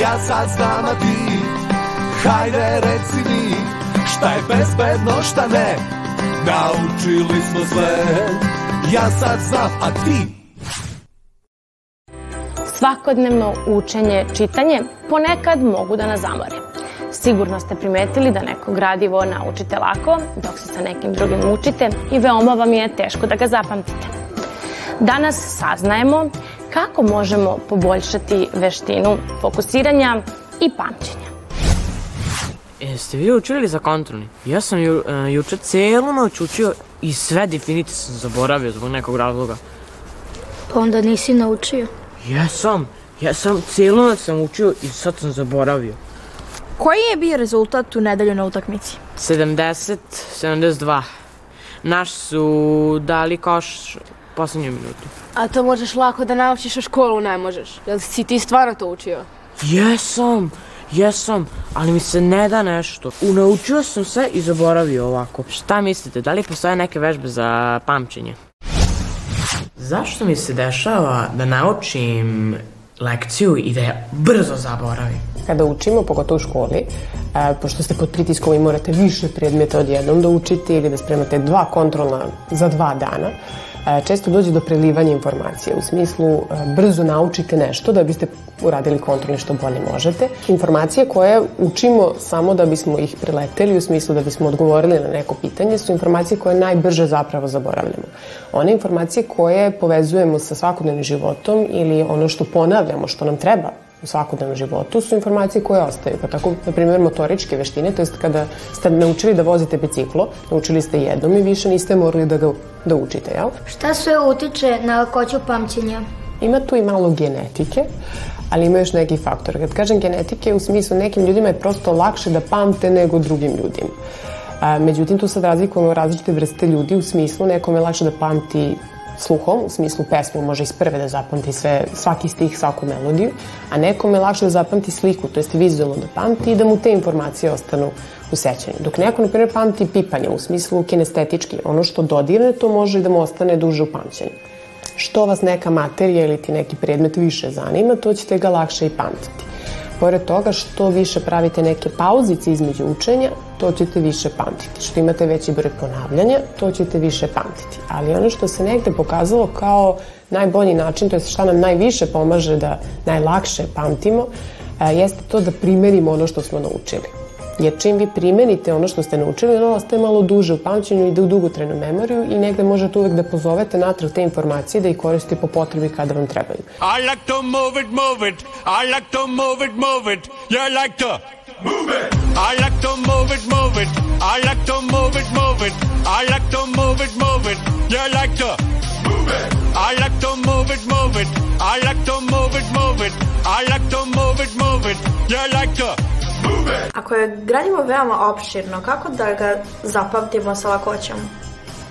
ja sad znam a ti Hajde reci mi šta je bezbedno šta ne Naučili smo sve Ja sad znam a ti Svakodnevno učenje, čitanje ponekad mogu da nas zamore. Sigurno ste primetili da neko gradivo naučite lako, dok se sa nekim drugim učite i veoma vam je teško da ga zapamtite. Danas saznajemo kako možemo poboljšati veštinu fokusiranja i pamćenja. Jeste vi učili za kontrolni? Ja sam ju, uh, juče celu noć učio i sve definicije sam zaboravio zbog nekog razloga. Pa onda nisi naučio. Jesam, jesam, celu noć sam učio i sad sam zaboravio. Koji je bio rezultat u nedelju na utakmici? 70, 72. Naš su dali koš poslednju minutu. A to možeš lako da naučiš, u školu ne možeš. Jel si ti stvarno to učio? Jesam, jesam, ali mi se ne da nešto. Unaučio sam sve i zaboravio ovako. Šta mislite, da li postoje neke vežbe za pamćenje? Zašto mi se dešava da naučim lekciju i da je brzo zaboravim? Kada učimo, pogotovo u školi, a, pošto ste pod pritiskom i morate više predmeta odjednom da učite ili da spremate dva kontrolna za dva dana, često dođe do prelivanja informacije. U smislu, brzo naučite nešto da biste uradili kontrolni što bolje možete. Informacije koje učimo samo da bismo ih preleteli, u smislu da bismo odgovorili na neko pitanje, su informacije koje najbrže zapravo zaboravljamo. One informacije koje povezujemo sa svakodnevnim životom ili ono što ponavljamo, što nam treba u svakodnevnom životu su informacije koje ostaju. Pa tako, na primjer, motoričke veštine, to jest kada ste naučili da vozite biciklo, naučili ste jednom i više niste morali da ga da učite, jel? Šta sve utiče na lakoću pamćenja? Ima tu i malo genetike, ali ima još neki faktor. Kad kažem genetike, u smislu nekim ljudima je prosto lakše da pamte nego drugim ljudima. A, međutim, tu sad razlikujemo različite vrste ljudi u smislu nekome je lakše da pamti sluhom, u smislu pesmu može iz prve da zapamti sve, svaki stih, svaku melodiju, a nekome je lakše da zapamti sliku, to jest vizualno da pamti i da mu te informacije ostanu u sećanju. Dok neko, na primjer, pamti pipanje u smislu kinestetički, ono što dodirne, to može da mu ostane duže u pamćenju. Što vas neka materija ili ti neki predmet više zanima, to ćete ga lakše i pamtiti. Pored toga, što više pravite neke pauzice između učenja, to ćete više pamtiti. Što imate veći broj ponavljanja, to ćete više pamtiti. Ali ono što se negde pokazalo kao najbolji način, to je šta nam najviše pomaže da najlakše pamtimo, jeste to da primerimo ono što smo naučili. Jer čim vi primenite ono što ste naučili, ono ostaje malo duže u pamćenju i da u dugotrajnu memoriju i negde možete uvek da pozovete natrag te informacije da ih koristite po potrebi kada vam trebaju. I like to move it, move it. I like to move it, move it. You like to move it. I like to move it, move it. I like to move it, move it. I like to move it, move it. You like to move it. I like to move it, move it. I like to move it, move it. I like to move it, move it. You like to Ako je gradivo veoma opširno, kako da ga zapamtimo sa lakoćom?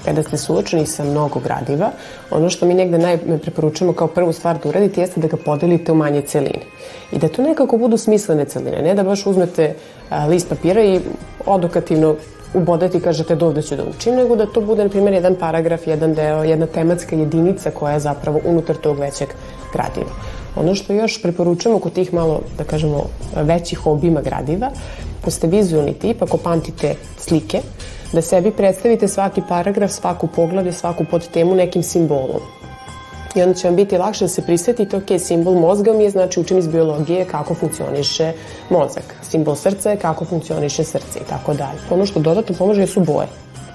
Kada ste suočeni sa mnogo gradiva, ono što mi negde naj preporučujemo kao prvu stvar da uradite jeste da ga podelite u manje celine. I da to nekako budu smislene celine, ne da baš uzmete a, list papira i odokativno ubodete i kažete dovde ću da učim, nego da to bude, na primjer, jedan paragraf, jedan deo, jedna tematska jedinica koja je zapravo unutar tog većeg gradiva. Ono što još preporučujemo kod tih malo, da kažemo, većih obima gradiva, ako ste vizualni tip, ako pamtite slike, da sebi predstavite svaki paragraf, svaku poglavlje, svaku podtemu nekim simbolom. I onda će vam biti lakše da se prisetite, ok, simbol mozga mi je, znači učim iz biologije kako funkcioniše mozak. Simbol srca je kako funkcioniše srce i tako dalje. Ono što dodatno pomože su boje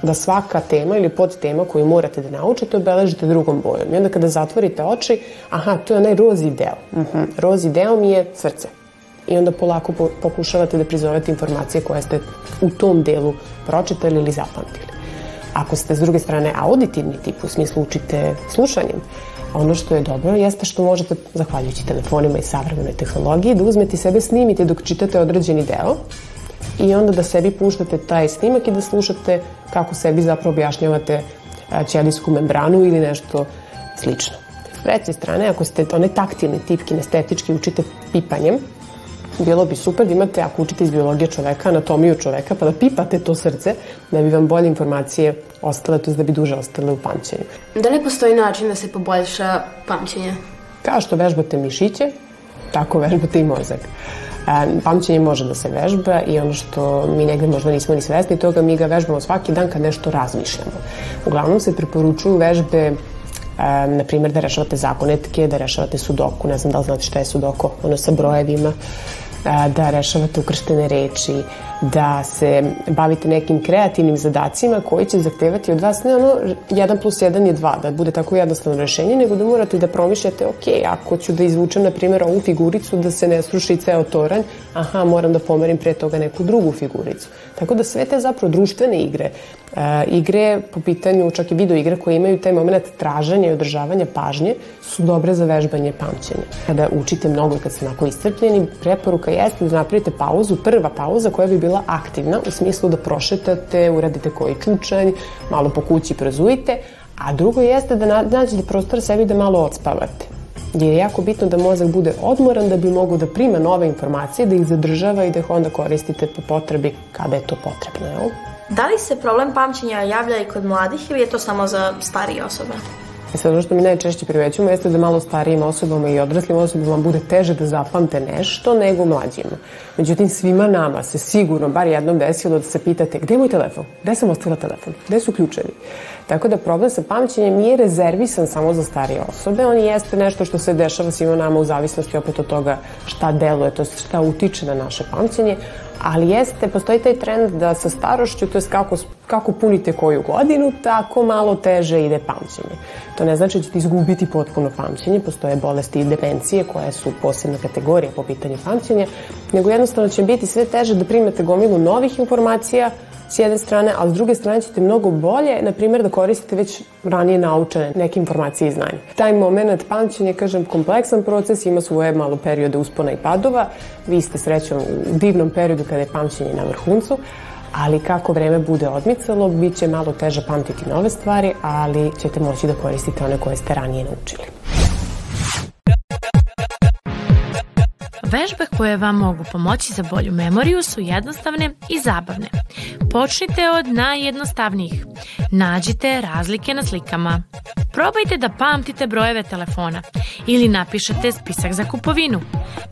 da svaka tema ili podtema koju morate da naučite obeležite drugom bojom. I onda kada zatvorite oči, aha, to je onaj rozi deo. Uh mhm. -huh. Rozi deo mi je srce. I onda polako po pokušavate da prizovete informacije koje ste u tom delu pročitali ili zapamtili. Ako ste s druge strane auditivni tip, u smislu učite slušanjem, ono što je dobro jeste što možete, zahvaljujući telefonima i savremenoj tehnologiji, da uzmete sebe snimite dok čitate određeni deo i onda da sebi puštate taj snimak i da slušate kako sebi zapravo objašnjavate ćelijsku membranu ili nešto slično. S treće strane, ako ste onaj taktilni tip kinestetički učite pipanjem, bilo bi super da imate, ako učite iz biologije čoveka, anatomiju čoveka, pa da pipate to srce, da bi vam bolje informacije ostale, to je da bi duže ostale u pamćenju. Da li postoji način da se poboljša pamćenje? Kao što vežbate mišiće, tako vežbate i mozak. E, pamćenje može da se vežba i ono što mi negde možda nismo ni svesni toga, mi ga vežbamo svaki dan kad nešto razmišljamo. Uglavnom se preporučuju vežbe e, na primjer da rešavate zakonetke, da rešavate sudoku, ne znam da li znate šta je sudoko, ono sa brojevima, da rešavate ukrštene reči, da se bavite nekim kreativnim zadacima koji će zahtevati od vas ne ono 1 plus 1 je 2, da bude tako jednostavno rešenje, nego da morate da promišljate, ok, ako ću da izvučem, na primjer, ovu figuricu da se ne sruši ceo toranj, aha, moram da pomerim pre toga neku drugu figuricu. Tako da sve te zapravo društvene igre, uh, igre po pitanju čak i video igre koje imaju taj moment traženja i održavanja pažnje su dobre za vežbanje pamćenja. Kada učite mnogo, kad ste onako iscrpljeni, preporuka jeste da napravite pauzu, prva pauza koja bi bila aktivna u smislu da prošetate, uradite koji čučanj, malo po kući prozujite, a drugo jeste da nađete prostor sebi da malo odspavate. Jer je jako bitno da mozak bude odmoran da bi mogu da prima nove informacije, da ih zadržava i da ih onda koristite po potrebi kada je to potrebno. Jel? Da li se problem pamćenja javlja i kod mladih ili je to samo za starije osobe? I sad ono što mi najčešće privećujemo jeste da malo starijim osobama i odraslim osobama bude teže da zapamte nešto nego mlađima. Međutim, svima nama se sigurno bar jednom desilo da se pitate gde je moj telefon? Gde sam ostavila telefon? Gde su ključevi? Tako da problem sa pamćenjem nije rezervisan samo za starije osobe, on jeste nešto što se dešava svima nama u zavisnosti opet od toga šta deluje, to šta utiče na naše pamćenje, ali jeste, postoji taj trend da sa starošću, to je kako, kako punite koju godinu, tako malo teže ide pamćenje. To ne znači da ćete izgubiti potpuno pamćenje, postoje bolesti i demencije koje su posebna kategorija po pitanju pamćenja, nego jednostavno će biti sve teže da primete gomilu novih informacija, s jedne strane, a s druge strane ćete mnogo bolje, na primjer, da koristite već ranije naučene neke informacije i znanja. Taj moment pamćenja, kažem, kompleksan proces, ima svoje malo periode uspona i padova. Vi ste srećom u divnom periodu kada je pamćenje na vrhuncu, ali kako vreme bude odmicalo, bit će malo teže pamtiti nove stvari, ali ćete moći da koristite one koje ste ranije naučili. Vežbe koje vam mogu pomoći za bolju memoriju su jednostavne i zabavne. Počnite od najjednostavnijih. Nađite razlike na slikama. Probajte da pamtite brojeve telefona ili napišete spisak za kupovinu.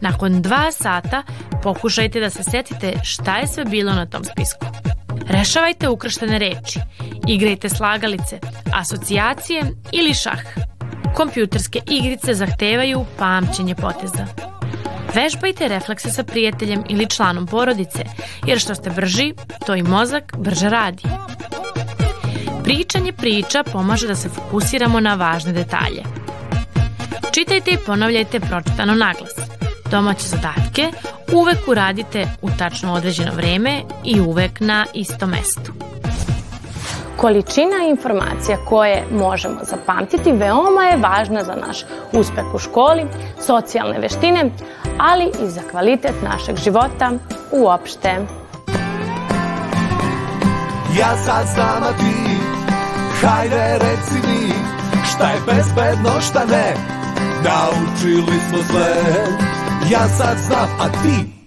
Nakon dva sata pokušajte da se setite šta je sve bilo na tom spisku. Rešavajte ukrštene reči, igrajte slagalice, asocijacije ili šah. Kompjuterske igrice zahtevaju pamćenje poteza. Vežbajte reflekse sa prijateljem ili članom porodice, jer što ste brži, to i mozak brže radi. Pričanje priča pomaže da se fokusiramo na važne detalje. Čitajte i ponavljajte pročitano naglas. Domaće zadatke uvek uradite u tačno određeno vreme i uvek na istom mestu. Količina informacija koje možemo zapamtiti veoma je važna za naš uspeh u školi, socijalne veštine, ali i za kvalitet našeg života uopšte. Ja sad znam, a ti, hajde reci mi, šta je bezbedno, šta ne, naučili smo sve. Ja sad znam, a ti,